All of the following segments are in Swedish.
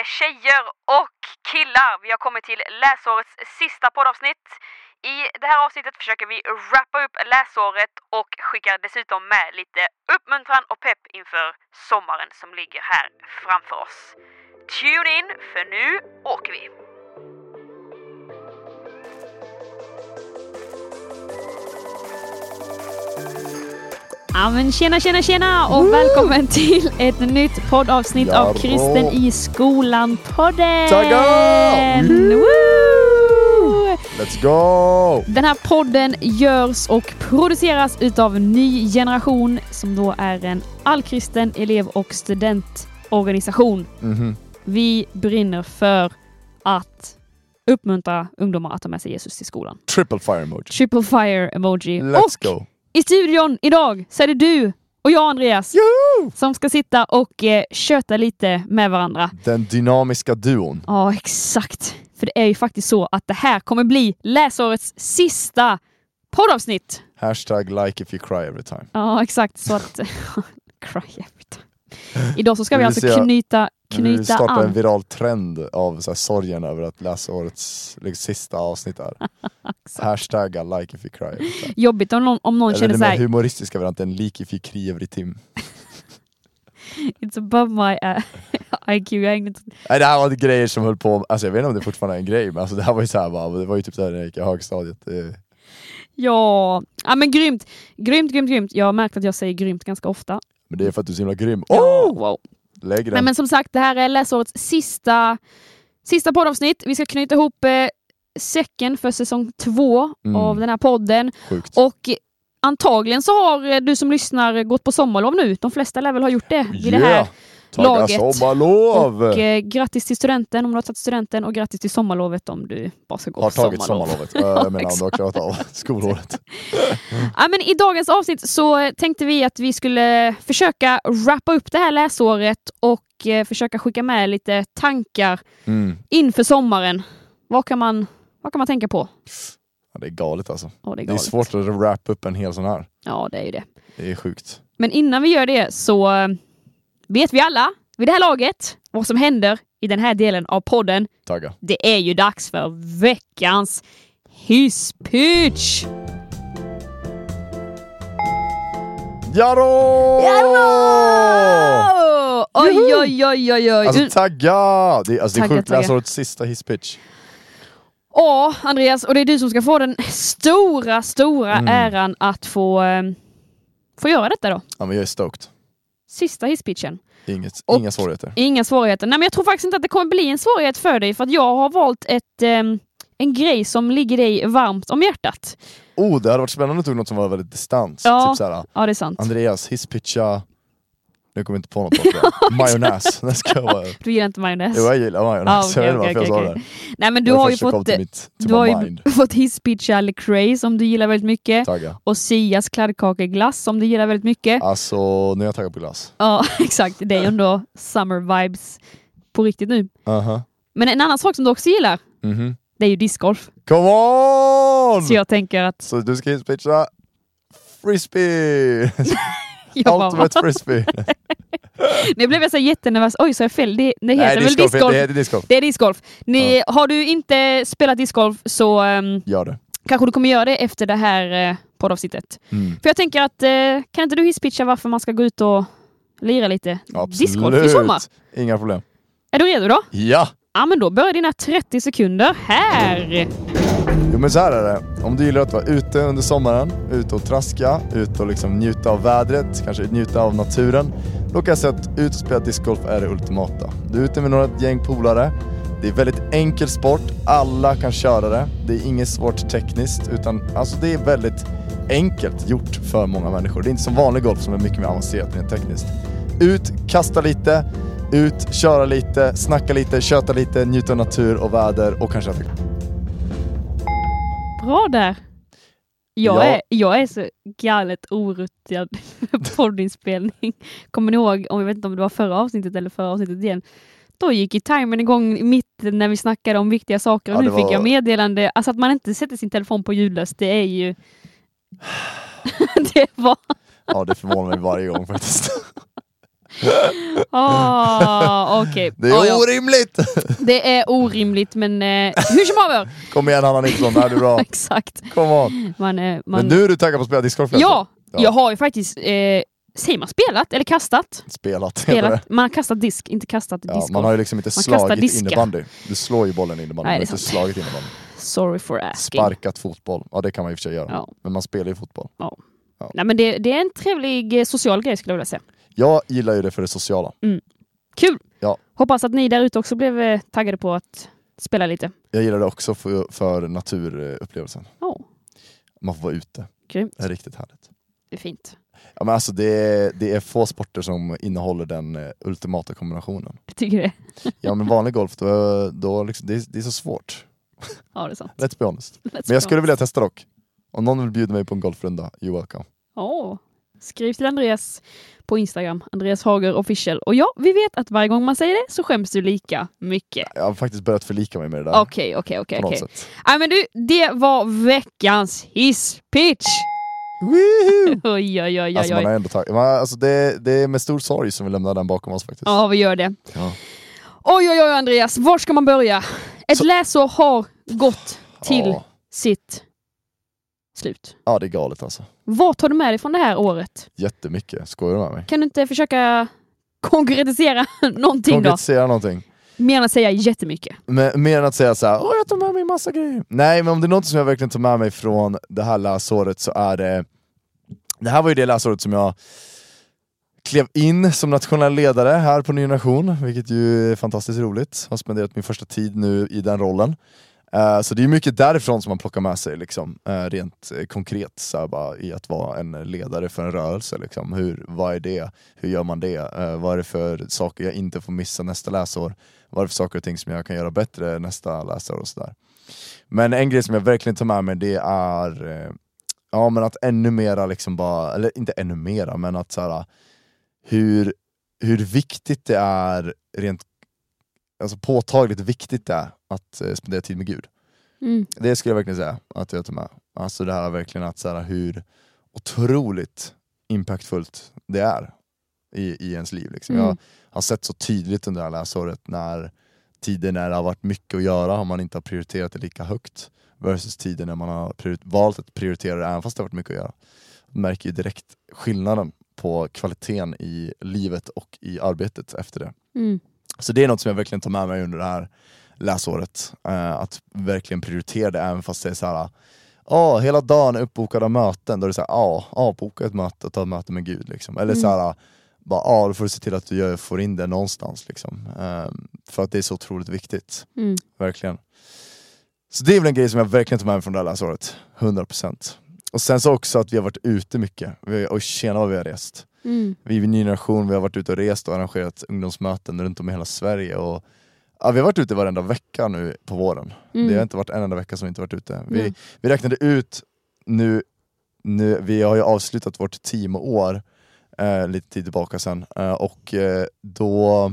Eh, tjejer och killar, vi har kommit till läsårets sista poddavsnitt. I det här avsnittet försöker vi wrappa upp läsåret och skickar dessutom med lite uppmuntran och pepp inför sommaren som ligger här framför oss. Tune in, för nu åker vi! Ja men tjena tjena tjena och Woo! välkommen till ett nytt poddavsnitt av Jarå. Kristen i skolan-podden! Let's go! Den här podden görs och produceras utav Ny Generation som då är en allkristen elev och studentorganisation. Mhm. Vi brinner för att uppmuntra ungdomar att ta med sig Jesus till skolan. Triple fire emoji. Triple fire emoji. Let's och go! I studion idag så är det du och jag Andreas Yoo! som ska sitta och eh, köta lite med varandra. Den dynamiska duon. Ja, exakt. För det är ju faktiskt så att det här kommer bli läsårets sista poddavsnitt. Hashtag like if you cry every time. Ja, exakt. Så att... Cry every time. Idag så ska vi alltså se- knyta, vill vi knyta starta en an. viral trend av så här, sorgen över att läsårets liksom, sista avsnitt är. Hashtag like if you cry. Jobbigt om någon, om någon Eller känner den så mer här, humoristiska varianten, like if you cry every tim. it's above my uh, IQ. Jag. Nej det här var grejer som höll på, alltså jag vet inte om det fortfarande är en grej, men alltså, det här var ju så här, bara, det var ju typ så här när jag gick i högstadiet. Ja, ja men grymt. Grymt, grymt, grymt. Jag har märkt att jag säger grymt ganska ofta. Men det är för att du är så himla grym. Oh! wow. Lägg den. Nej, men som sagt, det här är läsårets sista, sista poddavsnitt. Vi ska knyta ihop eh, säcken för säsong två Mm. av den här podden. Sjukt. Och antagligen så har eh, du som lyssnar gått på sommarlov nu. De flesta lär väl ha gjort det vid det här. Tagga laget. sommarlov! Och eh, grattis till studenten om du har tagit studenten och grattis till sommarlovet om du bara ska gå har på tagit sommarlov. sommarlovet. Jag menar om du har klarat av skolåret. Ja, men I dagens avsnitt så tänkte vi att vi skulle försöka wrappa upp det här läsåret och eh, försöka skicka med lite tankar Mm. inför sommaren. Vad kan man, vad kan man tänka på? Ja, det är galet alltså. Ja, det är, Det är galet. svårt att wrap upp en hel sån här. Ja, det är ju det. Det är sjukt. Men innan vi gör det så vet vi alla vid det här laget vad som händer i den här delen av podden. Tagga. Det är ju dags för veckans hisspitch! Jarå! Oh! Oj, oj, oj, oj, oj. Alltså tagga! Det är, alltså, det är Tagga, sjukt tagga. läsårets sista hisspitch. Ja, Andreas, och det är du som ska få den stora, stora Mm. äran att få, eh, få göra detta då. Ja men jag är stoked. Sista hisspitchen. Inget, Och- inga svårigheter. Inga svårigheter. Nej, men jag tror faktiskt inte att det kommer bli en svårighet för dig för att jag har valt ett, ehm, en grej som ligger dig varmt om hjärtat. Oh, det hade varit spännande att något som var väldigt distans. Ja. Typ såhär, Ja, det är sant. Andreas hisspitcha... Nu kommer jag inte på något. Majonnäs. Nej, ska jag bara... Du gillar inte majonnäs? Jo, jag gillar majonnäs. Ja, jag okej, vet inte varför okej, jag sa det. Nej, men du har ju fått, till mitt, du till har my ju fått hisspitcha Lecrae som du gillar väldigt mycket Tagga. och Sias kladdkakeglass som du gillar väldigt mycket. Alltså, nu är jag taggad på glass. Ja, exakt. Det är ju ändå summer vibes på riktigt nu. Aha. Men en annan sak som du också gillar, Mhm. det är ju discgolf. Come on! Så jag tänker att Så du ska hisspitcha frisbee! Jag Ultimate frisbee! nu blev jag så jättenervös. Oj, så jag fel? Det, det heter väl discgolf, discgolf? Det heter discgolf. Det är discgolf. Ni, Har du inte spelat discgolf så ehm, Gör det. kanske du kommer göra det efter det här eh, poddavsnittet. Mm. För jag tänker att, eh, kan inte du hisspitcha varför man ska gå ut och lira lite discgolf i sommar? Inga problem. Är du redo då? Ja! Ja, men då börjar dina 30 sekunder här. Men så här är det. Om du gillar att vara ute under sommaren, ute och traska, ute och liksom njuta av vädret, kanske njuta av naturen. Då kan jag säga att ut och spela discgolf är det ultimata. Du är ute med några gäng polare. Det är väldigt enkel sport, alla kan köra det. Det är inget svårt tekniskt utan alltså det är väldigt enkelt gjort för många människor. Det är inte som vanlig golf som är mycket mer avancerat rent tekniskt. Ut, kasta lite, ut, köra lite, snacka lite, köta lite, njuta av natur och väder och kanske att Bra där. Jag, Ja. är, jag är så galet oruttad poddinspelning. Kommer ni ihåg, om jag vet inte om det var förra avsnittet eller förra avsnittet igen, då gick ju timern igång mitt när vi snackade om viktiga saker och Ja, nu det fick var- jag meddelande. Alltså att man inte sätter sin telefon på ljudlöst, det är ju... det var... Ja, det förvånar mig varje gång faktiskt. Ah, okej. Det är Ah, ja. orimligt! det är orimligt men eh, hur som haver. Kom igen Hanna Nilsson, det här är bra. Exakt. Come on. Man, eh, man... Men nu är du taggad på att spela discgolf? ja, Ja. jag har ju faktiskt, eh, säger man spelat eller kastat? Spelat. spelat. Man har kastat disk, inte kastat Ja, man har ju liksom inte Man slagit innebandy. Du slår ju bollen innebandy, Nej, men inte slagit innebandy. Sorry for asking. Sparkat fotboll, ja det kan man i och för sig göra. Ja. Men man spelar ju fotboll. Nej, men det, det är en trevlig eh, social grej skulle jag vilja säga. Jag gillar ju det för det sociala. Kul! Ja. Hoppas att ni där ute också blev eh, taggade på att spela lite. Jag gillar det också för, för naturupplevelsen. Ja, Man får vara ute. grymt. Det är riktigt härligt. Det är fint. Ja, men alltså det, är, det är få sporter som innehåller den eh, ultimata kombinationen. Jag tycker det. Ja men vanlig golf, då, då liksom, det, är, det är så svårt. Ja, det är sant. Let's be honest. Let's Men jag skulle honest. vilja testa dock. Om någon vill bjuda mig på en golfrunda, you're welcome. Ja. Skriv till Andreas på Instagram, Andreas Hager official. Och ja, vi vet att varje gång man säger det så skäms du lika mycket. Jag har faktiskt börjat förlika mig med det där. Okej, okej, okej. Nej men du, det var veckans hisspitch! Woohoo! Oj, oj, oj, Alltså oj. man är ändå taggad. Man- Alltså det, det är med stor sorg som vi lämnar den bakom oss faktiskt. Ja, vi gör det. Ja. Oj, oj, oj Andreas, var ska man börja? Ett Så- läsår har gått till Ja. sitt slut. ja, det är galet alltså. Vad tar du med dig från det här året? Jättemycket. Skojar du med mig? Kan du inte försöka konkretisera någonting då? Konkretisera någonting. Mer än att säga jättemycket. Men, mer än att säga så här, åh jag tar med mig massa grejer. Nej men om det är något som jag verkligen tar med mig från det här läsåret så är det Det här var ju det läsåret som jag klev in som nationell ledare här på Ny Nation, vilket ju är fantastiskt roligt. Har spenderat min första tid nu i den rollen. Eh, så det är mycket därifrån som man plockar med sig, liksom, eh, rent eh, konkret, så här, bara, i att vara en ledare för en rörelse. Liksom. Hur, vad är det? Hur gör man det? Vad är det för saker jag inte får missa nästa läsår? Vad är det för saker och ting som jag kan göra bättre nästa läsår och sådär. Men en grej som jag verkligen tar med mig det är ja, men att ännu mera, liksom bara, eller inte ännu mera, men att så här, hur, hur viktigt det är, rent alltså påtagligt viktigt det är att eh, spendera tid med Gud. Mm. Det skulle jag verkligen säga att jag tar med. Alltså det här verkligen att så här, hur otroligt impactfullt det är i, i ens liv. Liksom. Mm. Jag har sett så tydligt under det här läsåret när tider när det har varit mycket att göra har man inte har prioriterat det lika högt versus tider när man har valt att prioritera det även fast det har varit mycket att göra. Man märker ju direkt skillnaden på kvaliteten i livet och i arbetet efter det. Mm. Så det är något som jag verkligen tar med mig under det här läsåret. Eh, att verkligen prioritera det även fast det är så här. Ja, hela dagen uppbokad av möten. Då är det så här, ja, avboka ett möte och ta ett möte med Gud. Liksom. Eller så här, bara, ja, då får du se till att du gör, får in det någonstans. Liksom. Eh, för att det är så otroligt viktigt. Mm. Verkligen. Så det är väl en grej som jag verkligen tar med mig från det här läsåret. 100%. Och sen så också att vi har varit ute mycket. Vi och tjena vad vi har rest. Mm. Vi är en ny generation, vi har varit ute och rest och arrangerat ungdomsmöten runt om i hela Sverige. Och, ja, vi har varit ute varenda vecka nu på våren. Mm. Det har inte varit en enda vecka som vi inte varit ute. Vi, Nej. vi räknade ut nu, nu, vi har ju avslutat vårt teamår eh, lite tid tillbaka sen eh, och eh, då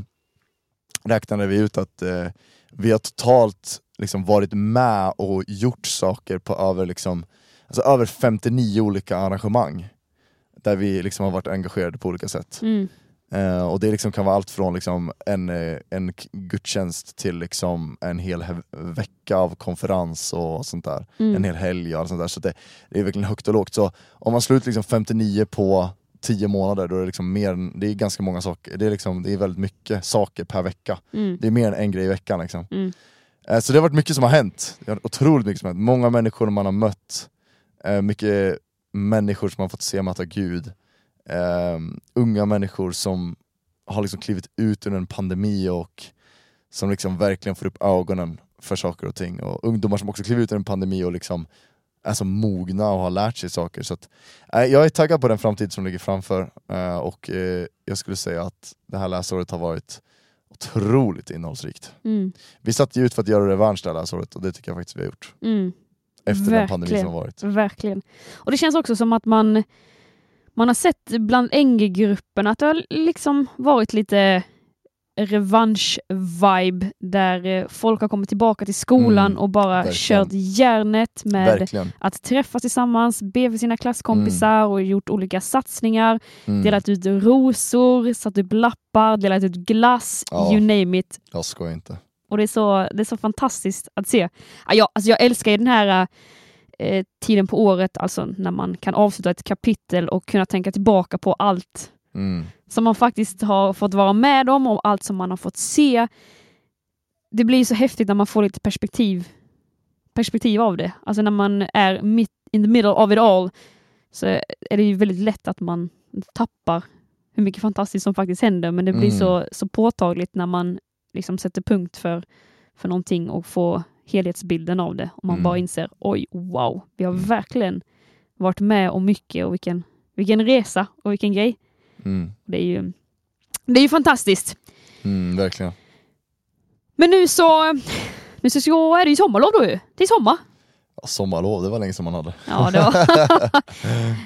räknade vi ut att eh, vi har totalt liksom varit med och gjort saker på över, liksom, alltså över 59 olika arrangemang. Där vi liksom har varit engagerade på olika sätt. Mm. Eh, och det liksom kan vara allt från liksom en, eh, en gudstjänst till liksom en hel he- vecka av konferens och sånt där. Mm. En hel helg och allt sånt där. Så det, det är verkligen högt och lågt. Så om man slår ut liksom 59 på 10 månader, då är det liksom mer det är ganska många saker. Det är, liksom, det är väldigt mycket saker per vecka. Mm. Det är mer än en grej i veckan. Liksom. Mm. Eh, Så det har varit mycket som har hänt. Det har varit otroligt mycket som har hänt. Många människor man har mött. Eh, Mycket människor som har fått se möta Gud. Eh, unga människor som har liksom klivit ut ur en pandemi och som liksom verkligen får upp ögonen för saker och ting. Och ungdomar som också kliver ut ur en pandemi och liksom är så mogna och har lärt sig saker. Så att, eh, jag är taggad på den framtid som ligger framför eh, och eh, jag skulle säga att det här läsåret har varit otroligt innehållsrikt. Mm. Vi satte ju ut för att göra revansch det här läsåret och det tycker jag faktiskt vi har gjort. Mm. Efter den pandemin Verkligen. som varit. Verkligen. Och det känns också som att man, man har sett bland NG-grupperna att det har liksom varit lite revansch-vibe där eh, folk har kommit tillbaka till skolan Mm, och bara verkligen. kört järnet med Verkligen. att träffas tillsammans, be för sina klasskompisar och gjort olika satsningar, Mm. delat ut rosor, satt upp lappar, delat ut glass, Ja. you name it. Jag skojar inte. Och det är så, det är så fantastiskt att se. Ja, jag, alltså jag älskar ju den här eh, tiden på året, alltså när man kan avsluta ett kapitel och kunna tänka tillbaka på allt Mm. som man faktiskt har fått vara med om och allt som man har fått se. Det blir så häftigt när man får lite perspektiv, perspektiv av det. Alltså när man är mitt in the middle of it all så är det ju väldigt lätt att man tappar hur mycket fantastiskt som faktiskt händer. Men det blir Mm. så, så påtagligt när man liksom sätter punkt för, för någonting och får helhetsbilden av det. Och man Mm. bara inser, oj, wow, vi har verkligen varit med om mycket och vilken, vilken resa och vilken grej. Mm. Det är ju, det är ju fantastiskt. Mm, verkligen. Men nu så, nu så, så är det ju sommarlov då ju. Det är sommar. Sommarlov, det var länge som man hade. Ja, det var...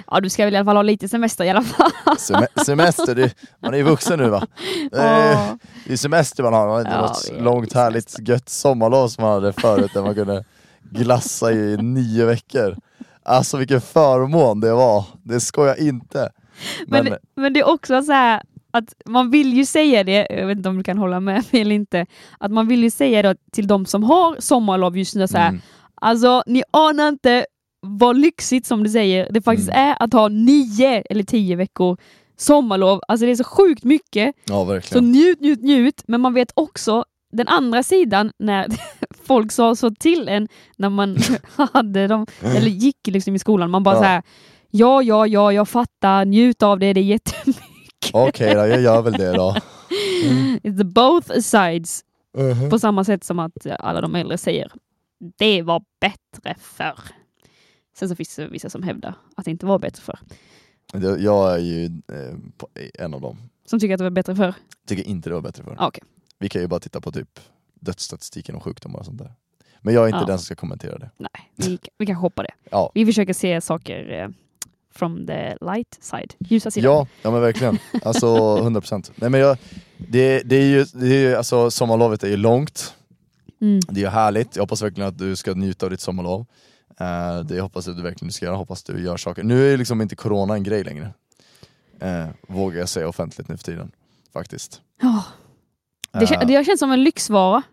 ja, du ska väl i alla fall ha lite semester i alla fall. Sem- semester, det, man är ju vuxen nu va? Det är, Ja. det är semester man har, man har inte Ja, något långt härligt gött sommarlov som man hade förut där man kunde glassa i nio veckor. Alltså vilken förmån det var, det skojar inte. Men, Men, men det är också så här att man vill ju säga det, jag vet inte om du kan hålla med mig eller inte, att man vill ju säga det till de som har sommarlov just nu så här, mm, alltså ni anar inte vad lyxigt som du säger det faktiskt Mm. är att ha nio eller tio veckor sommarlov. Alltså det är så sjukt mycket. ja Så verkligen. njut, njut, njut. Men man vet också den andra sidan när folk sa så till en när man hade dem, eller gick liksom i skolan. Man bara Ja. så här, ja, ja, ja, jag fattar, njut av det, det är jättemycket. Okej då, jag gör väl det då. It's the both sides. Mhm. På samma sätt som att alla de äldre säger, det var bättre förr. Sen så finns det vissa som hävdar att det inte var bättre förr. Jag- är ju eh, en av dem. Som tycker att det var bättre förr. Tycker inte det var bättre för. Ah, Okej. Vi kan ju bara titta på typ dödsstatistiken och sjukdomar och sånt där. Men jag är inte Ja. den som ska kommentera det. Nej, vi, vi kan hoppa det. Ja, Vi försöker se saker eh, from the light side, ljusa sidan. Ja, ja men verkligen. Alltså 100%. Nej men jag, det, det är ju, det är ju alltså sommarlovet är ju långt, Mm. det är härligt, jag hoppas verkligen att du ska njuta av ditt sommarlov. Eh, det hoppas jag att du verkligen ska göra, hoppas du gör saker. Nu är ju liksom inte corona en grej längre. Uh, vågar jag säga offentligt nu för tiden. Faktiskt. Ja, det, kän- Eh, det har känts som en lyxvara.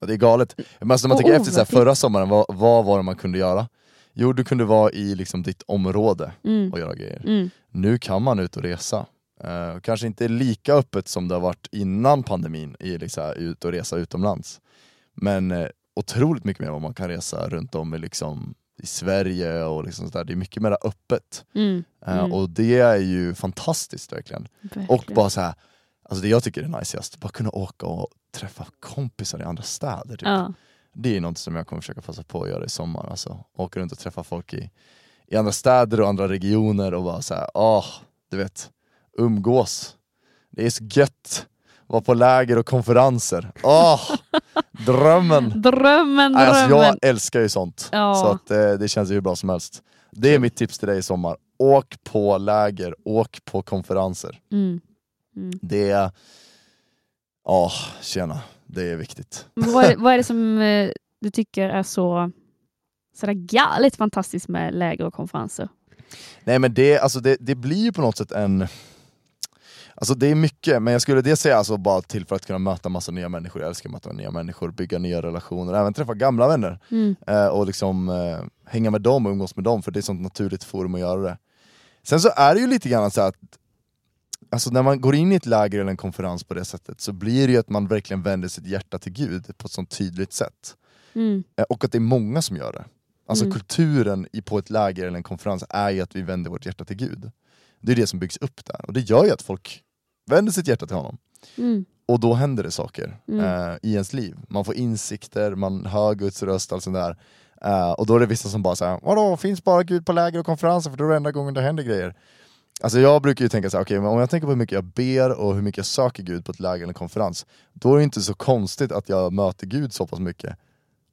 Ja, Det är galet. Men alltså, när man Och tänker efter så här, förra sommaren, vad, vad var det man kunde göra? Jo, du kunde vara i liksom ditt område Mm. och göra grejer. Mm. Nu kan man ut och resa. Eh, kanske inte lika öppet som det har varit innan pandemin, i liksom, ut och resa utomlands. Men eh, otroligt mycket mer vad man kan resa runt om i, liksom, i Sverige och liksom sådär. Det är mycket mer öppet. Mm. Eh, Mm. Och det är ju fantastiskt verkligen. Och Verkligen. bara så här, alltså det jag tycker är najsigast, bara kunna åka och träffa kompisar i andra städer. Typ. Ja. Det är något som jag kommer försöka passa på att göra i sommar. Alltså, åka runt och träffa folk i, i andra städer och andra regioner och bara såhär, åh, du vet, umgås. Det är så gött. Vara på läger och konferenser. Åh, drömmen! Drömmen, Nej, Alltså, drömmen. jag älskar ju sånt. Ja. Så att, eh, det känns ju hur bra som helst. Det är mitt tips till dig i sommar. Åk på läger, åk på konferenser. Mm. Mm. Det är... Ja, tjena. Det är viktigt. Vad, är det, vad är det som eh, du tycker är så sådär galet fantastiskt med läger och konferenser? Nej men det, alltså det, det blir ju på något sätt en... Alltså det är mycket, men jag skulle det säga alltså bara till för att kunna möta massa nya människor. Jag älskar att möta nya människor, bygga nya relationer, även träffa gamla vänner. Mm. Eh, och liksom eh, hänga med dem och umgås med dem, för det är ett sånt naturligt forum att göra det. Sen så är det ju lite grann så att Alltså när man går in i ett läger eller en konferens på det sättet så blir det ju att man verkligen vänder sitt hjärta till Gud på ett sånt tydligt sätt. Mm. Eh, Och att det är många som gör det. Alltså Mm. kulturen i, på ett läger eller en konferens är ju att vi vänder vårt hjärta till Gud. Det är det som byggs upp där, och det gör ju att folk vänder sitt hjärta till honom. Mm. Och då händer det saker Mm. eh, i ens liv. Man får insikter, man hör Guds röst, allt sånt där. Eh, och då är det vissa som bara säger vadå, finns bara Gud på läger och konferenser för då är det enda gången det händer grejer. Alltså jag brukar ju tänka så här, okej men om jag tänker på hur mycket jag ber och hur mycket jag söker Gud på ett läger eller en konferens, då är det inte så konstigt att jag möter Gud så pass mycket.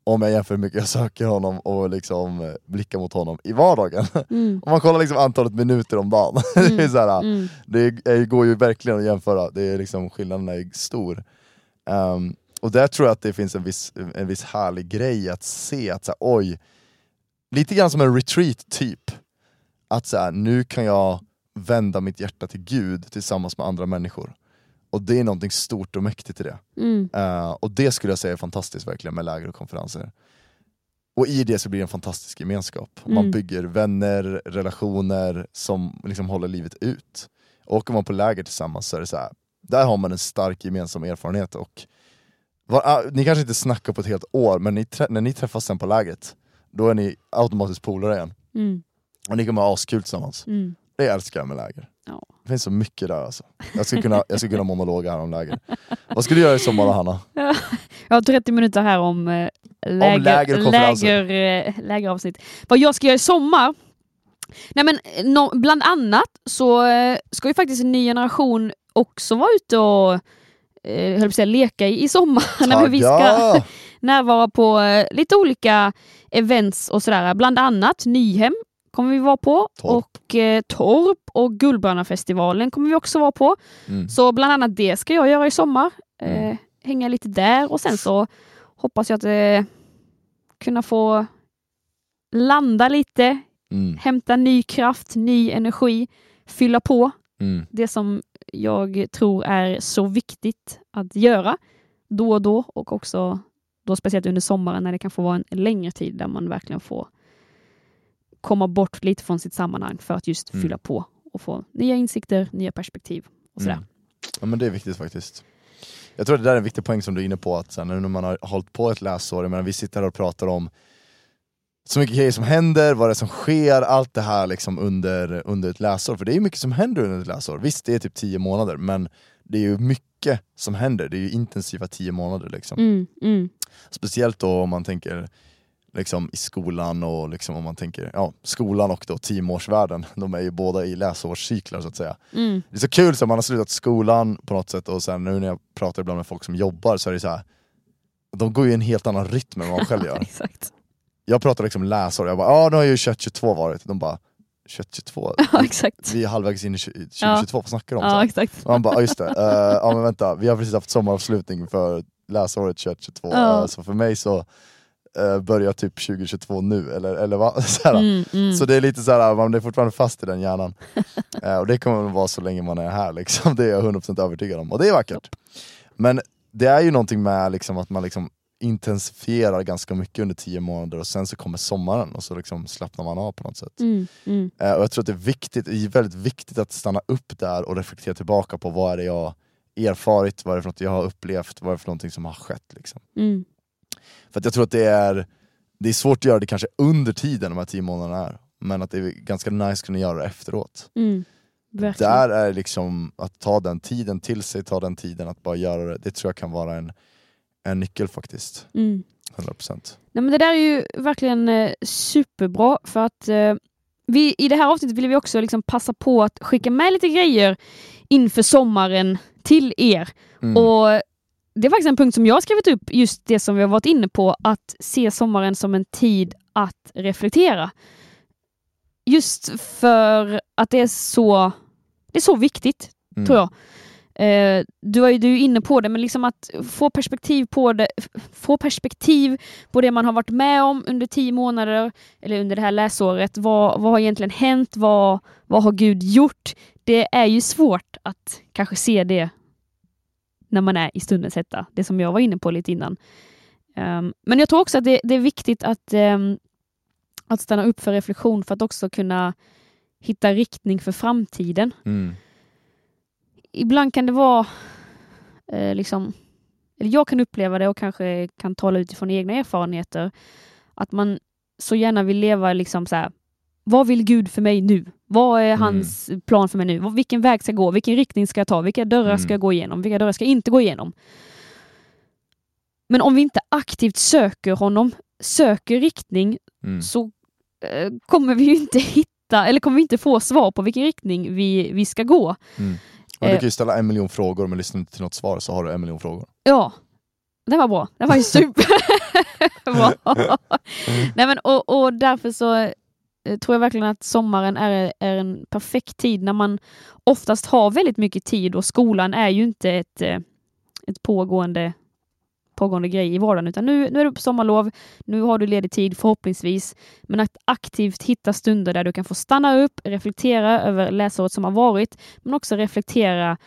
Om jag jämför hur mycket jag söker honom och liksom eh, blickar mot honom i vardagen. Mm. Om man kollar liksom antalet minuter om dagen, det, är så här, Mm. det är, går ju verkligen att jämföra, det är liksom, skillnaden är stor. Um, och där tror jag att det finns en viss, en viss härlig grej att se att så här, oj, lite grann som en retreat typ. Att så här, nu kan jag vända mitt hjärta till Gud tillsammans med andra människor. Och det är någonting stort och mäktigt i det. Mm. Uh, och det skulle jag säga är fantastiskt verkligen med läger och konferenser. Och i det så blir det en fantastisk gemenskap. Man Mm. bygger vänner, relationer som liksom håller livet ut. Åker man på läger tillsammans så är det så här, där har man en stark gemensam erfarenhet. Och var, ah, ni kanske inte snackar på ett helt år, men ni, när ni träffas sen på lägret, då är ni automatiskt polare igen. Mm. Och ni kommer ha askul tillsammans. Mm. Det älskar jag med läger. Ja. Det finns så mycket där alltså. Jag skulle kunna, jag skulle kunna monologa här om läger. Vad ska du göra i sommar då, Hanna? Jag har 30 minuter här om, eh, läger, läger och konferenser. läger, eh, lägeravsnitt. Vad jag ska göra i sommar? Nej men eh, nå- bland annat så eh, ska ju faktiskt en ny generation också vara ute och eh, höll på säga, leka i, i sommar. Men vi ska Tagga! närvara på lite olika events och sådär. Bland annat Nyhem kommer vi vara på Torp. och eh, Torp och Guldbönafestivalen kommer vi också vara på. Mm. Så bland annat det ska jag göra i sommar. Eh, Mm. hänga lite där och sen så hoppas jag att eh, kunna få landa lite, Mm. hämta ny kraft, ny energi, fylla på Mm. det som jag tror är så viktigt att göra då och då och också då speciellt under sommaren när det kan få vara en längre tid där man verkligen får komma bort lite från sitt sammanhang för att just Mm. fylla på och få nya insikter, nya perspektiv och sådär. Mm. Ja men det är viktigt faktiskt. Jag tror att det där är en viktig poäng som du är inne på, att sen när man har hållit på ett läsår, jag menar, vi sitter här och pratar om så mycket grejer som händer, vad det är som sker, allt det här liksom under, under ett läsår. För det är ju mycket som händer under ett läsår. Visst, det är typ tio månader, men det är ju mycket som händer. Det är ju intensiva tio månader. Liksom. Mm, mm, Speciellt då om man tänker liksom, i skolan och liksom, om man tänker, ja, skolan och då teamårsvärlden, de är ju båda i läsårscyklar så att säga. mm, Det är så kul så man har slutat skolan på något sätt och sen nu när jag pratar ibland med folk som jobbar så är det så här. De går ju i en helt annan rytm än vad man själv gör. Exakt. Jag pratar liksom läsår, jag bara ja nu har ju 21-22 varit. De bara 21-22? Ja, exakt. Vi är halvvägs in i 20- 2022, vad snackar du om? Ja, exakt. Och man bara, ja just det, uh, ja men vänta, vi har precis haft sommaravslutning för läsåret 21-22, Ja. Så för mig så uh, börjar typ 2022 nu, eller, eller vad? Så. Mm, mm. så det är lite så här, man är fortfarande fast i den hjärnan. Eh, och det kommer att vara så länge man är här, liksom. det är jag 100% övertygad om. Och det är vackert. Men det är ju någonting med liksom, att man liksom intensifierar ganska mycket under tio månader och sen så kommer sommaren och så liksom slappnar man av på något sätt. Mm, mm, Eh, och jag tror att det är viktigt, det är väldigt viktigt att stanna upp där och reflektera tillbaka på vad är det jag erfarit, vad är det för något jag har upplevt, vad är det för någonting som har skett. Liksom. mm. För att jag tror att det är, det är svårt att göra det kanske under tiden de här tio månaderna är, men att det är ganska nice att kunna göra det efteråt. Mm. Där är liksom att ta den tiden till sig, ta den tiden att bara göra det, det tror jag kan vara en, en nyckel faktiskt. Mm. 100%. Nej, men det där är ju verkligen eh, superbra för att eh, vi, i det här avsnittet vill vi också liksom passa på att skicka med lite grejer inför sommaren till er. Mm. Och Det är faktiskt en punkt som jag skrivit upp, just det som vi har varit inne på, att se sommaren som en tid att reflektera. Just för att det är så, det är så viktigt Mm. tror jag. Eh, du, är, ju- du är inne på det, men liksom att få perspektiv på det, få perspektiv på det man har varit med om under tio månader, eller under det här läsåret. Vad, vad har egentligen hänt? Vad, vad har Gud gjort? Det är ju svårt att kanske se det när man är i stundens hetta, det som jag var inne på lite innan. Ehm, men jag tror också att det, det är viktigt att, ehm, att stanna upp för reflektion för att också kunna hitta riktning för framtiden Mm. ibland kan det vara eh, liksom, eller jag kan uppleva det och kanske kan tala utifrån egna erfarenheter, att man så gärna vill leva liksom så här, vad vill Gud för mig nu? Vad är Mm. hans plan för mig nu? Vilken väg ska jag gå? Vilken riktning ska jag ta? Vilka dörrar Mm. ska jag gå igenom? Vilka dörrar ska jag inte gå igenom? Men om vi inte aktivt söker honom, söker riktning, Mm. så eh, kommer vi ju inte hitta, eller kommer vi inte få svar på vilken riktning vi, vi ska gå. Mm. Men du Eh. kan ju ställa en miljon frågor men lyssnar inte till något svar så har du en miljon frågor. Ja, det var bra. Det var ju superbra. Nej, men, och, och därför så Eh, tror jag verkligen att sommaren är, är en perfekt tid när man oftast har väldigt mycket tid och skolan är ju inte ett, eh, ett pågående, pågående grej i vardagen, utan nu, nu är du på sommarlov, nu har du ledig tid förhoppningsvis, men att aktivt hitta stunder där du kan få stanna upp, reflektera över läsåret som har varit, men också reflektera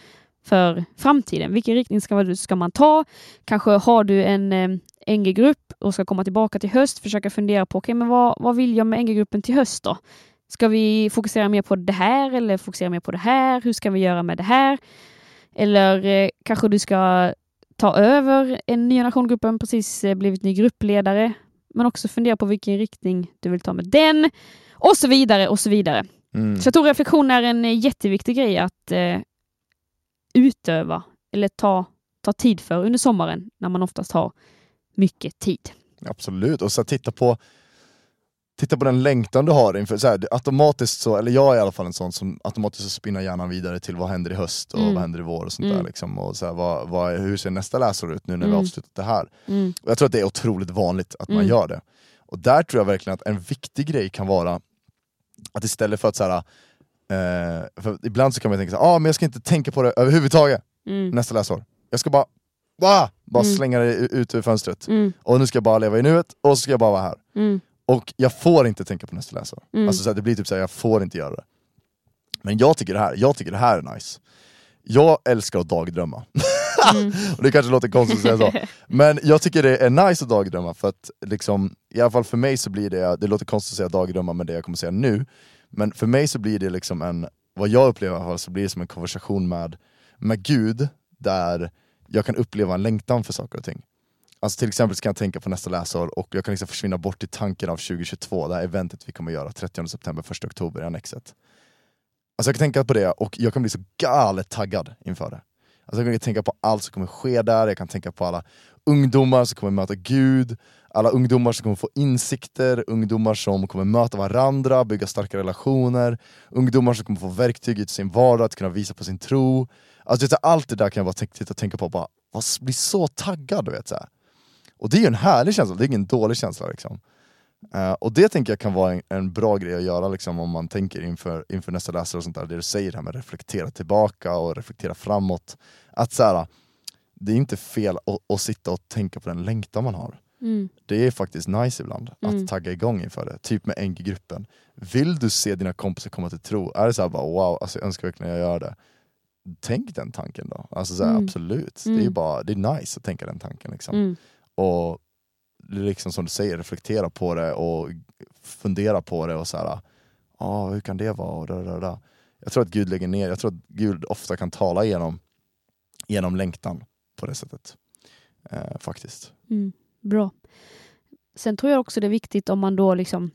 för framtiden. Vilken riktning ska, ska man ta? Kanske har du en eh, NG-grupp och ska komma tillbaka till höst, försöka fundera på okay, men vad, vad vill jag med NG-gruppen till höst då? Ska vi fokusera mer på det här eller fokusera mer på det här? Hur ska vi göra med det här? Eller eh, kanske du ska ta över en ny generationgruppen, precis eh, blivit ny gruppledare, men också fundera på vilken riktning du vill ta med den och så vidare och så vidare. Mm. Så jag tror reflektion är en eh, jätteviktig grej att eh, utöva eller ta, ta tid för under sommaren när man oftast har mycket tid. Absolut, och så titta på Titta på den längtan du har inför, så här, automatiskt så, eller jag är i alla fall en sån som automatiskt spinner hjärnan vidare till vad händer i höst och Mm. vad händer i vår och sånt Mm. där liksom. Och så här, vad, vad, hur ser nästa läsår ut nu när vi Mm. har avslutat det här? Mm. Och jag tror att det är otroligt vanligt att man Mm. gör det. Och där tror jag verkligen att en viktig grej kan vara att istället för att så här, eh, för ibland så kan man tänka så här, ah, men jag ska inte tänka på det överhuvudtaget Mm. nästa läsår. Jag ska bara, ah, bara Mm. slänga det ut ur fönstret. Mm. Och nu ska jag bara leva i nuet och så ska jag bara vara här. Mm. Och jag får inte tänka på nästa läsår. Mm. Alltså så här, det blir typ såhär, jag får inte göra det. Men jag tycker det här, jag tycker det här är nice. Jag älskar att dagdrömma. Mm. och det kanske låter konstigt att säga så. Men jag tycker det är nice att dagdrömma för att liksom, i alla fall för mig så blir det, det låter konstigt att säga dagdrömma med det jag kommer säga nu, men för mig så blir det liksom en, vad jag upplever i alla fall, så blir det som en konversation med, med Gud, där jag kan uppleva en längtan för saker och ting. Alltså till exempel kan jag tänka på nästa läsår och jag kan liksom försvinna bort i tanken av 2022, det här eventet vi kommer göra 30 september, 1 oktober i Annexet. Alltså jag kan tänka på det och jag kan bli så galet taggad inför det. Alltså jag kan tänka på allt som kommer ske där, jag kan tänka på alla ungdomar som kommer möta Gud, alla ungdomar som kommer få insikter, ungdomar som kommer möta varandra, bygga starka relationer, ungdomar som kommer få verktyg i sin vardag att kunna visa på sin tro. Alltså vet allt det där kan jag bara tänka, titta och tänka på och bara, bli så taggad. du Vet, så här. Och det är ju en härlig känsla, det är ingen dålig känsla. Liksom. Eh, och det tänker jag kan vara en, en bra grej att göra liksom, om man tänker inför, inför nästa läsare och sånt där, det du säger här med reflektera tillbaka och reflektera framåt. Att så här, det är inte fel att, att sitta och tänka på den längtan man har. Mm. Det är faktiskt nice ibland Mm. att tagga igång inför det, typ med NG-gruppen. Vill du se dina kompisar komma till tro, är det så här bara wow, alltså jag önskar verkligen jag gör det. Tänk den tanken då, alltså så här, Mm. absolut. Det är Mm. bara, det är nice att tänka den tanken. Liksom. Mm. Och liksom som du säger, reflektera på det och fundera på det och så här, ah, hur kan det vara? Och da, da, da. Jag tror att Gud lägger ner, jag tror att Gud ofta kan tala genom, genom längtan på det sättet. Eh, faktiskt. Mm, bra. Sen tror jag också det är viktigt om man då liksom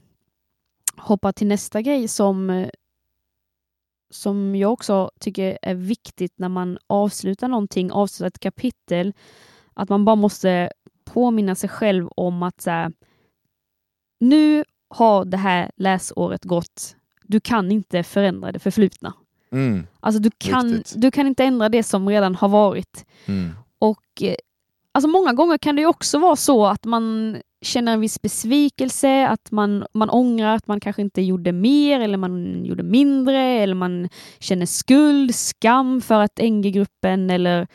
hoppar till nästa grej som, eh, som jag också tycker är viktigt när man avslutar någonting, avslutar ett kapitel, att man bara måste påminna sig själv om att så här, nu har det här läsåret gått. Du kan inte förändra det förflutna. Mm, Alltså du kan, du kan inte ändra det som redan har varit. mm, Och eh, alltså många gånger kan det ju också vara så att man känner en viss besvikelse, att man, man ångrar att man kanske inte gjorde mer eller man gjorde mindre eller man känner skuld, skam för att NG-gruppen eller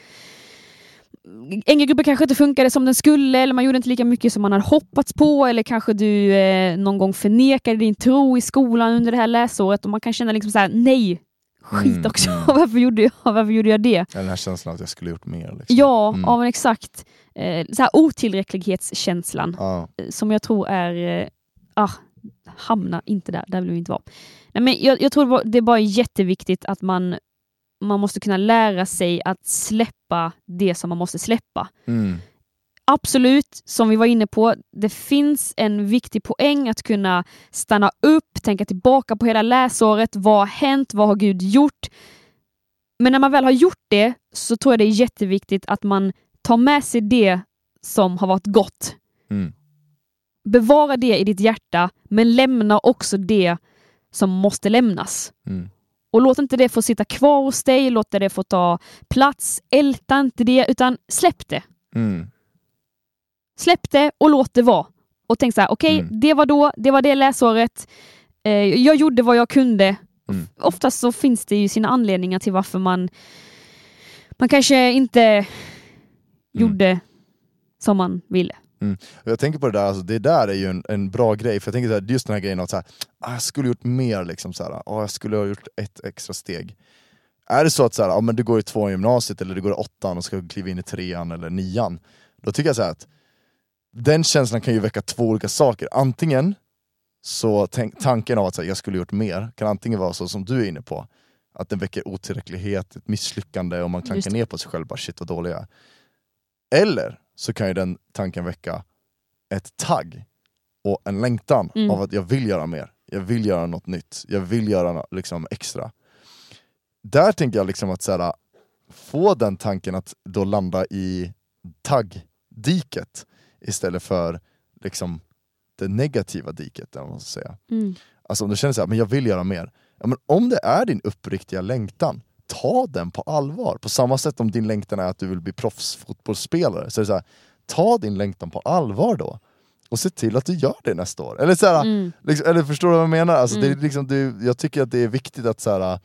NG-gruppen kanske inte funkade som den skulle eller man gjorde inte lika mycket som man hade hoppats på eller kanske du eh, någon gång förnekade din tro i skolan under det här läsåret och man kan känna liksom så här: nej, skit Mm, också, mm. varför, gjorde jag, varför gjorde jag det? den här känslan att jag skulle gjort mer. Liksom. Ja, Mm. ja men exakt. Eh, så här otillräcklighetskänslan Ja. eh, som jag tror är, eh, ah, hamna inte där, där vill vi inte vara. Nej, men jag, jag tror det är bara jätteviktigt att man, man måste kunna lära sig att släppa det som man måste släppa. Mm, Absolut, som vi var inne på, det finns en viktig poäng att kunna stanna upp, tänka tillbaka på hela läsåret. Vad har hänt? Vad har Gud gjort? Men när man väl har gjort det så tror jag det är jätteviktigt att man tar med sig det som har varit gott. mm, Bevara det i ditt hjärta, men lämna också det som måste lämnas. mm, Och låt inte det få sitta kvar hos dig, låt det få ta plats. Älta inte det, utan släpp det. mm, Släpp det och låt det vara. Och tänk så här, okej, Mm. det var då, det var det läsåret. Eh, jag gjorde vad jag kunde. Mm. Oftast så finns det ju sina anledningar till varför man man kanske inte gjorde som man ville. Och Jag tänker på det där, alltså, det där är ju en, en bra grej, för jag tänker så här, just den här grejen att så här, ah, jag skulle gjort mer, liksom, så här, ah, jag skulle ha gjort ett extra steg. Är det så att så här, ah, men du går i tvåan i gymnasiet eller du går i åttan och ska kliva in i trean eller nian, då tycker jag så att den känslan kan ju väcka två olika saker. Antingen så tänk, tanken av att så jag skulle gjort mer kan antingen vara så som du är inne på, att den väcker otillräcklighet, ett misslyckande och man klankar ner på sig själv, bara shit vad dålig jag är. Eller så kan ju den tanken väcka ett tagg och en längtan Mm. av att jag vill göra mer, jag vill göra något nytt, jag vill göra liksom, extra. Där tänker jag liksom att så här, få den tanken att då landa i taggdiket istället för liksom, det negativa diket. Eller man ska säga. Mm. Alltså om du känner så här, men jag vill göra mer. Ja, men om det är din uppriktiga längtan, ta den på allvar. På samma sätt om din längtan är att du vill bli proffsfotbollsspelare, så är det så här, ta din längtan på allvar då. Och se till att du gör det nästa år. Eller, så här, Mm. liksom, eller förstår du vad jag menar? Alltså, det är Mm. liksom, du, jag tycker att det är viktigt att så här,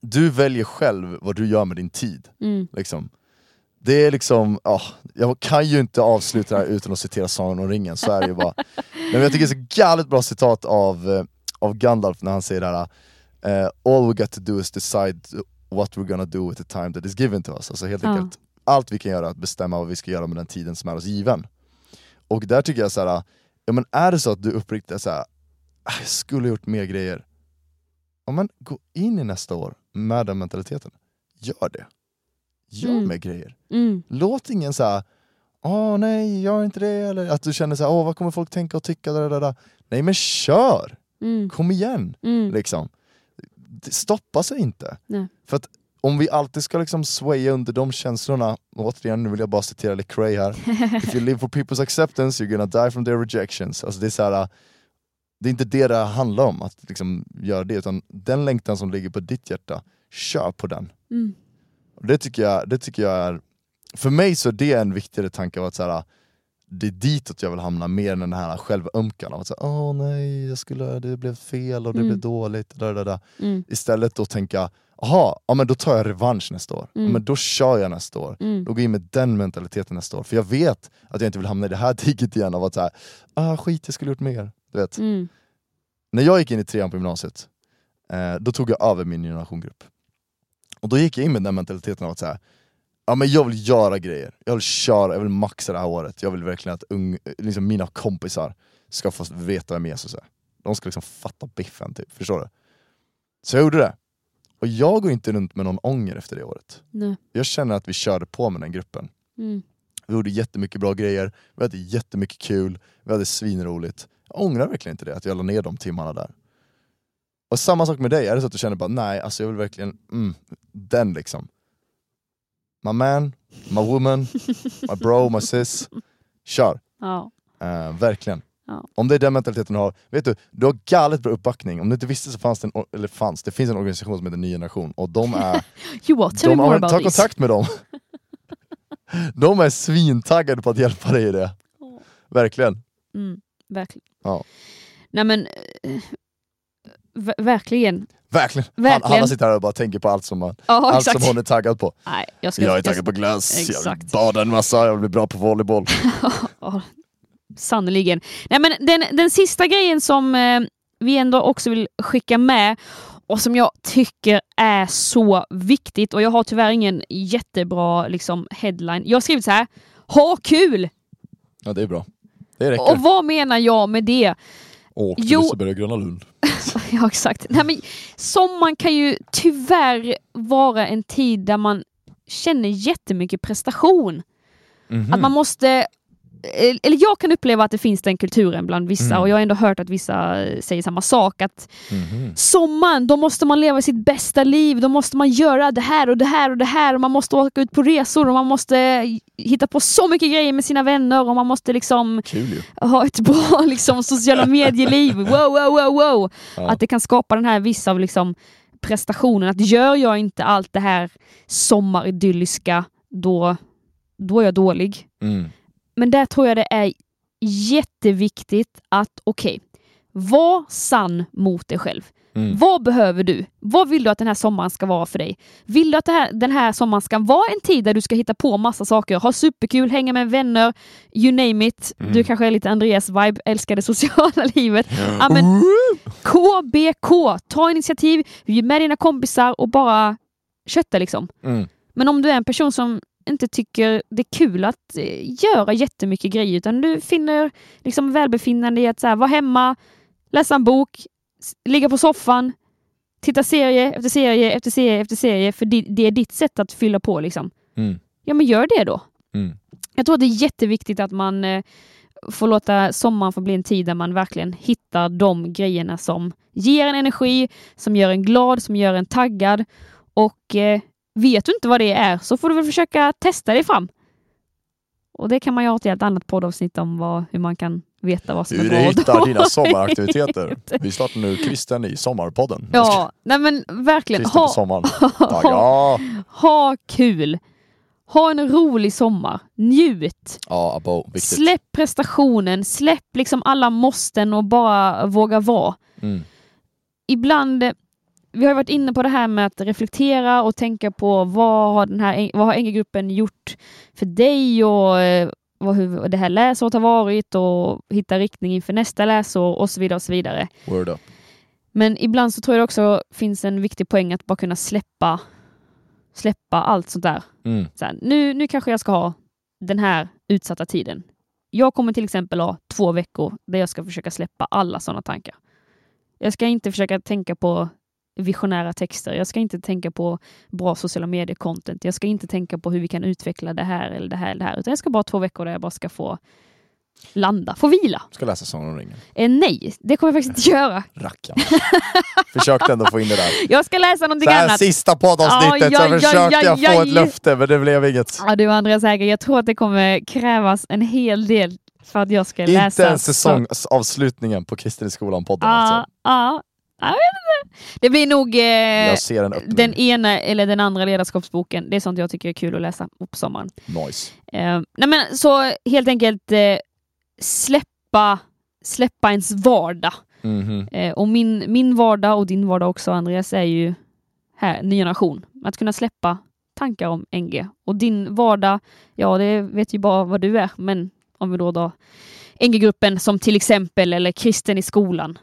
du väljer själv vad du gör med din tid. Mm. Liksom. Det är liksom, ja, jag kan ju inte avsluta det här utan att citera Sagan om ringen, så är det ju bara. Men jag tycker det är så galet bra citat av, eh, av Gandalf när han säger det här eh, All we got to do is decide what we're gonna do with the time that is given to us. Alltså helt Ja. enkelt, allt vi kan göra är att bestämma vad vi ska göra med den tiden som är oss given. Och där tycker jag så här, ja men är det så att du uppriktigt är så här, "Ah, jag skulle ha gjort mer grejer. Ja men gå in i nästa år med den mentaliteten. Gör det. Gör Mm. mer grejer. Mm. Låt ingen säga Åh nej, gör inte det, eller att du känner så här, åh vad kommer folk tänka och tycka, där, där, där. Nej men kör! Mm. Kom igen! Mm. Liksom. Det Stoppa sig inte. Nej. För att om vi alltid ska liksom swaya under de känslorna, och återigen nu vill jag bara citera Lecrae här, If you live for people's acceptance you're gonna die from their rejections. Alltså det, är så här, det är inte det det handlar om, att liksom göra det, utan den längtan som ligger på ditt hjärta, kör på den. Mm. Det, tycker jag, det tycker jag är, för mig så är det en viktigare tanke av att så här, det är ditåt jag vill hamna mer än den här självömkan av att säga åh nej, jag skulle, det blev fel och det Mm. blev dåligt. Där, där, där. Mm. Istället då tänka, jaha, ja, men då tar jag revansch nästa år. Ja, Mm. men då kör jag nästa år. Mm. Då går jag in med den mentaliteten nästa år. För jag vet att jag inte vill hamna i det här diket igen av att säga, ah skit jag skulle gjort mer. Du vet. Mm. När jag gick in i trean på gymnasiet, eh, då tog jag över min generationsgrupp. Och då gick jag in med den mentaliteten av att säga, ja men jag vill göra grejer, jag vill köra, jag vill maxa det här året. Jag vill verkligen att ung, liksom mina kompisar ska få veta vem Jesus är. De ska liksom fatta biffen typ, förstår du? Så jag gjorde det. Och jag går inte runt med någon ånger efter det året. Nej. Jag känner att vi körde på med den gruppen. Mm. Vi gjorde jättemycket bra grejer, vi hade jättemycket kul, vi hade svinroligt. Jag ångrar verkligen inte det, att jag la ner de timmarna där. Och samma sak med dig, är det så att du känner bara nej, alltså jag vill verkligen, mm, den liksom. My man, my woman, my bro, my sis. Kör! Ja. Eh, verkligen. Ja. Om det är den mentaliteten du har, vet du, du har galet bra uppbackning. Om du inte visste så fanns det en, eller fanns, det finns en organisation som heter Ny Generation och de är You what? Tell de me more about ta this. kontakt med dem. De är svintaggade på att hjälpa dig i det. Verkligen. Mm. Verkligen. Ja. Nej men, ver- verkligen. Verkligen. Han, Verkligen. Hanna sitter här och bara tänker på allt som, man, Ja, allt exakt. som hon är taggad på. Nej, jag ska, Jag är taggad på glass, jag vill Exakt. bada en massa, jag vill bli bra på volleyboll. Sannerligen. Nej, men den, den sista grejen som eh, vi ändå också vill skicka med och som jag tycker är så viktigt och jag har tyvärr ingen jättebra liksom, headline. Jag har skrivit så här. Ha kul! Ja det är bra. Det räcker. Och vad menar jag med det? Åk till Jo. Liseberg och Gröna Lund. Ja, exakt. Nej, men sommaren kan ju tyvärr vara en tid där man känner jättemycket prestation. Mhm. Att man måste, eller jag kan uppleva att det finns den kulturen bland vissa Mm. och jag har ändå hört att vissa eh, säger samma sak. Att Mhm. sommaren, då måste man leva sitt bästa liv, då måste man göra det här och det här och det här och man måste åka ut på resor och man måste hitta på så mycket grejer med sina vänner och man måste liksom Kul ha ett bra liksom, sociala medieliv. Wow, wow, wow, wow. Ja. Att det kan skapa den här vissa av liksom, prestationen. Att gör jag inte allt det här sommaridylliska, då, då är jag dålig. Mm. Men där tror jag det är jätteviktigt att, okej, Var sann mot dig själv. Mm. Vad behöver du? Vad vill du att den här sommaren ska vara för dig? Vill du att här, den här sommaren ska vara en tid där du ska hitta på massa saker, ha superkul, hänga med vänner, you name it. Mm. Du kanske är lite Andreas-vibe, älskar det sociala livet. Ja, men KBK, ta initiativ, bjud med dina kompisar och bara kötta liksom. Mm. Men om du är en person som inte tycker det är kul att eh, göra jättemycket grejer utan du finner liksom välbefinnande i att så här, vara hemma, läsa en bok, ligga på soffan, titta serie efter serie efter serie efter serie för det, det är ditt sätt att fylla på liksom. Mm. Ja men gör det då. Mm. Jag tror att det är jätteviktigt att man eh, får låta sommaren få bli en tid där man verkligen hittar de grejerna som ger en energi, som gör en glad, som gör en taggad. Och eh, vet du inte vad det är så får du väl försöka testa dig fram. Och det kan man göra till ett annat poddavsnitt om vad, hur man kan veta vad som Hur är du bra och hittar dina sommaraktiviteter. Vi startar nu Kristen i Sommarpodden. Ja, nej men verkligen. Kristen på Ha, sommaren. ha, ha kul. Ha en rolig sommar. Njut. ja abo, viktigt. Släpp prestationen, släpp liksom alla måsten och bara våga vara. Mm. Ibland, eh, vi har varit inne på det här med att reflektera och tänka på vad har den här, vad har NG-gruppen gjort för dig och eh, vad, hur det här läsåret har varit och hitta riktning inför nästa läsår och så vidare och så vidare. Word up. Men ibland så tror jag det också finns en viktig poäng att bara kunna släppa släppa allt sånt där. Mm. Så här, nu, nu kanske jag ska ha den här utsatta tiden. Jag kommer till exempel ha två veckor där jag ska försöka släppa alla sådana tankar. Jag ska inte försöka tänka på visionära texter. Jag ska inte tänka på bra sociala medier-content. Jag ska inte tänka på hur vi kan utveckla det här eller det här eller det här. Utan jag ska bara ha två veckor där jag bara ska få landa, få vila. Ska läsa Sagan om ringen. Eh, nej, det kommer jag faktiskt inte göra. Rackarn. Försökte ändå få in det där. Jag ska läsa någonting Så här annat. sista poddavsnittet Aj, så aj, aj, försökte jag aj, få ett löfte men det blev inget. Ja, du Andreas Äger, jag tror att det kommer krävas en hel del för att jag ska läsa. Inte ens säsongsavslutningen på Kristen i skolan-podden Ja, alltså. ja. Jag vet inte. Det blir nog eh, Jag den ena eller den andra ledarskapsboken. Det är sånt jag tycker är kul att läsa på sommaren. Nice. Eh, nej men så helt enkelt eh, släppa, släppa ens vardag. Mhm. Eh, och min, min vardag och din vardag också Andreas är ju här, ny generation. Att kunna släppa tankar om NG. Och din vardag, ja det vet ju bara vad du är, men om vi då drar NG-gruppen som till exempel, eller kristen i skolan.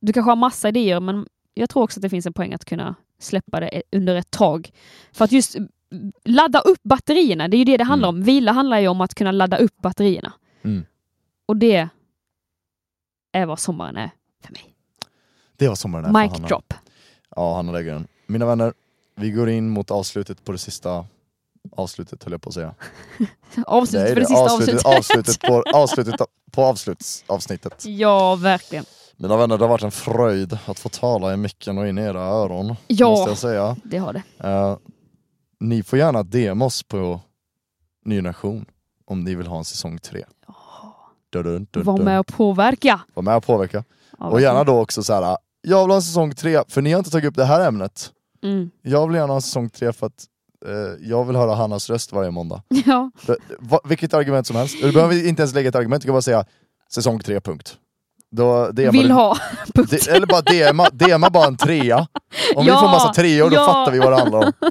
Du kanske har massa idéer, men jag tror också att det finns en poäng att kunna släppa det under ett tag. För att just ladda upp batterierna, det är ju det det handlar om. Vila handlar ju om att kunna ladda upp batterierna. Mm. Och det är vad sommaren är för mig. Det var sommaren här för Mic Hanna. drop. Ja, Hanna lägger den. Mina vänner, vi går in mot avslutet på det sista avslutet höll jag på att säga. Avslutet är för det sista avslutet, avslutet. avslutet på, avslutet på avslutsavsnittet. Ja, verkligen. Mina vänner, det har varit en fröjd att få tala i micken och in i era öron. Ja. Måste jag säga. Det har det. Eh, ni får gärna DM oss på Ny Generation om ni vill ha en säsong tre. Dun, dun, dun, Var med och påverka. Var med och påverka. Ja, och gärna då också så här. jag vill ha en säsong tre, för ni har inte tagit upp det här ämnet. Mm. Jag vill gärna ha en säsong tre för att eh, jag vill höra Hannas röst varje måndag. Ja. Det- va, vilket argument som helst. Du behöver inte ens lägga ett argument, du kan bara säga säsong tre, punkt. Då, DMar Vill du- ha. Det, eller bara DMa, DMa bara en trea. Om vi Ja, får massa treor, då ja. fattar vi vad det handlar om.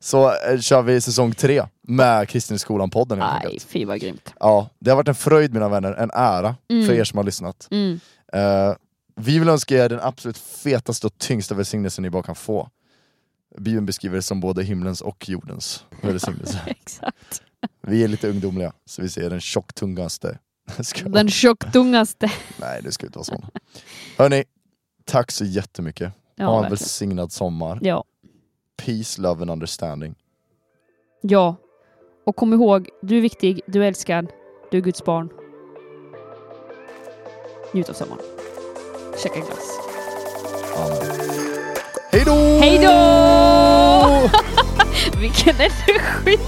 Så eh, kör vi säsong tre med Kristin i skolan-podden helt Nej, enkelt. fy vad grymt. Ja, det har varit en fröjd mina vänner, en ära Mm. för er som har lyssnat. Mm. Eh, vi vill önska er den absolut fetaste och tyngsta välsignelsen ni bara kan få. Bibeln beskriver det som både himlens och jordens välsignelse. Exakt. Vi är lite ungdomliga, så vi säger den tjocktungaste. Den tjocktungaste. Nej, det ska inte vara sån. Hörni, tack så jättemycket. Ja, ha en verkligen. välsignad sommar. ja. Peace, love and understanding. ja. Och kom ihåg, du är viktig, du är älskad, du är Guds barn. Njut av sommaren. Käka glass. Amen. Hej då! Hej då! Vilken energi!